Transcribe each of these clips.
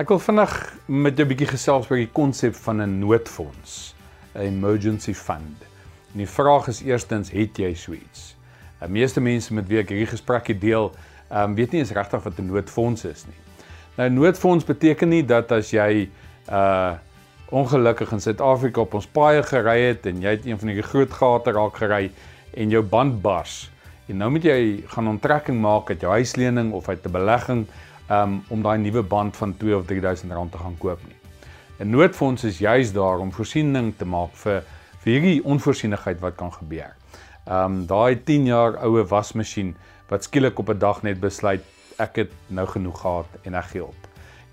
Ek wil vinnig met jou 'n bietjie gesels oor die konsep van 'n noodfonds, 'n emergency fund. En die vraag is eerstens, het jy so iets? Die meeste mense met wie ek hierdie gesprekke deel, um, weet nie eens regtig wat 'n noodfonds is nie. Nou 'n noodfonds beteken nie dat as jy uh ongelukkig in Suid-Afrika op ons paaie gery het en jy het een van die groot gate raak gery en jou band bars en nou moet jy gaan onttrekking maak uit jou huislening of uit 'n belegging um, om daai nuwe band van 2 of 3000 rand te gaan koop nie. 'n Noodfonds is juis daar om voorsiening te maak vir vir hierdie onvoorsienigheid wat kan gebeur. Um, daai 10 jaar oue wasmasjien wat skielik op 'n dag net besluit ek het nou genoeg gehad en ek gee op.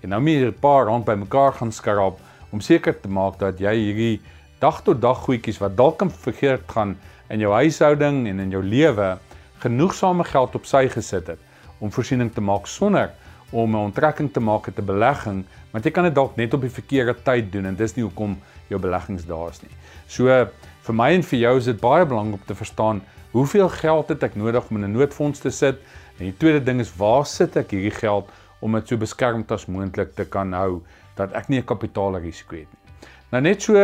En nou moet jy 'n paar rand bymekaar gaan skraap om seker te maak dat jy hierdie dag tot dag goedjies wat dalk kan vergeet gaan in jou huishouding en in jou lewe genoegsame geld op sy gesit het om voorsiening te maak sonder om 'n onttrekking te maak te belegging, want jy kan dit dalk net op die verkeerde tyd doen en dis nie hoekom jou beleggings daar is nie. So vir my en vir jou is dit baie belangrik om te verstaan hoeveel geld het ek nodig om in 'n noodfonds te sit? En die tweede ding is waar sit ek hierdie geld om dit so beskermd as moontlik te kan hou dat ek nie 'n kapitaalrisiko het nie. Nou net so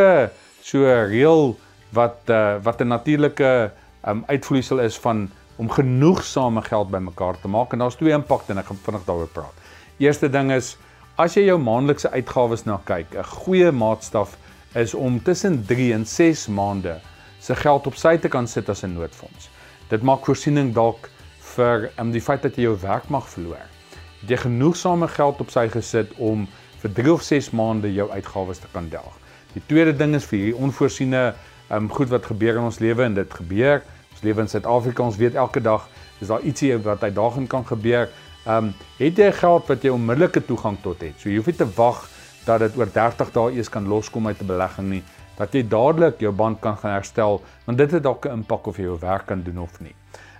so reël wat uh, wat 'n natuurlike um, uitvloeisel is van om genoegsame geld bymekaar te maak en daar's twee impakte en ek gaan vinnig daaroor praat. Eerste ding is as jy jou maandelikse uitgawes na kyk, 'n goeie maatstaf is om tussen 3 en 6 maande se geld op sy te kan sit as 'n noodfonds. Dit maak voorsiening dalk vir um, die feit dat jy jou werk mag verloor. Jy genoegsame geld op sy gesit om vir 3 of 6 maande jou uitgawes te kan delg. Die tweede ding is vir hierdie onvoorsiene um, goed wat gebeur in ons lewe en dit gebeur Ons lewe in Suid-Afrika, ons weet elke dag is daar ietsie wat uitdagend kan gebeur. Ehm um, het jy geld wat jy onmiddellike toegang tot het. So jy hoef nie te wag dat dit oor 30 dae eers kan loskom uit 'n belegging nie. Dat jy dadelik jou band kan gaan herstel, want dit het dalk 'n impak of jy jou werk kan doen of nie.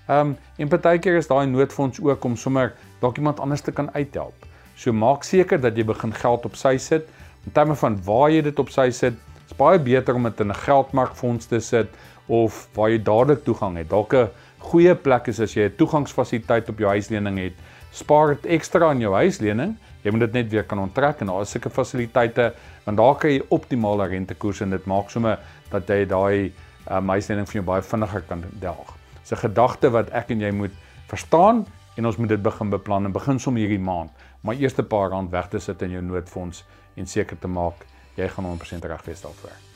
Ehm um, en partykeer is daai noodfonds ook om sommer dalk iemand anders te kan uithelp. So maak seker dat jy begin geld op sy sit. In terme van waar jy dit op sy sit, is baie beter om dit in 'n geldmarkfonds te sit of waar jy dadelik toegang het. Dalk 'n goeie plek is as jy 'n toegangsfasiliteit op jou huislening het. Spaar dit ekstra aan jou huislening. Jy moet dit net weer kan onttrek en daar is sulke fasiliteite want daar kan jy optimale rentekoers en dit maak sommer dat jy daai um, huislening vir jou baie vinniger kan delg. Dis 'n gedagte wat ek en jy moet verstaan en ons moet dit begin beplan en begin som hierdie maand. Maar eers 'n paar rand weg te sit in jou noodfonds en seker te maak jy gaan 100% reg wees daarvoor.